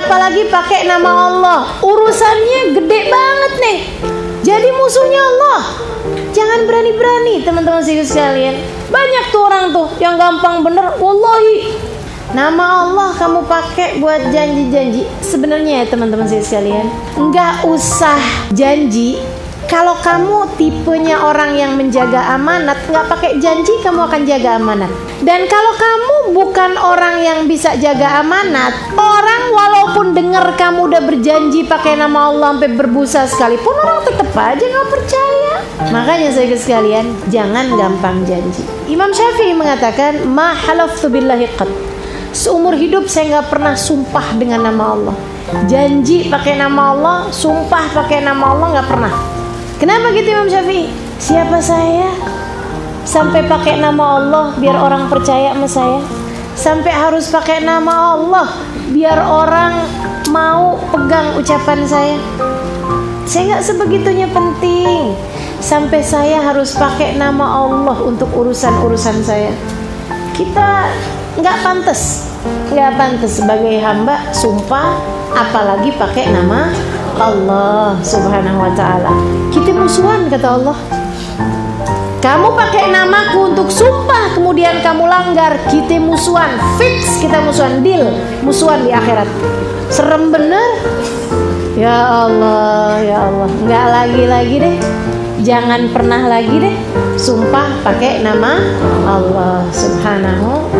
apalagi pakai nama Allah. Urusannya gede banget nih. Jadi musuhnya Allah. Jangan berani-berani teman-teman sekalian. Banyak tuh orang tuh yang gampang bener. Wallahi Nama Allah kamu pakai buat janji-janji. Sebenarnya ya teman-teman sekalian, nggak usah janji. Kalau kamu tipenya orang yang menjaga amanat, nggak pakai janji kamu akan jaga amanat. Dan kalau kamu bukan orang yang bisa jaga amanat, orang walaupun dengar kamu udah berjanji pakai nama Allah sampai berbusa sekalipun orang tetap aja nggak percaya. Makanya saya sekalian, jangan gampang janji. Imam Syafi'i mengatakan, "Ma halaftu billahi qat." Seumur hidup saya nggak pernah sumpah dengan nama Allah. Janji pakai nama Allah, sumpah pakai nama Allah nggak pernah. Kenapa gitu Imam Syafi'i? Siapa saya? Sampai pakai nama Allah biar orang percaya sama saya. Sampai harus pakai nama Allah biar orang mau pegang ucapan saya. Saya nggak sebegitunya penting. Sampai saya harus pakai nama Allah untuk urusan-urusan saya. Kita nggak pantas nggak pantas sebagai hamba sumpah apalagi pakai nama Allah subhanahu wa ta'ala kita musuhan kata Allah kamu pakai namaku untuk langgar kita musuhan fix kita musuhan deal musuhan di akhirat. Serem bener. Ya Allah ya Allah. Nggak lagi lagi deh. Jangan pernah lagi deh. Sumpah pakai nama Allah subhanahu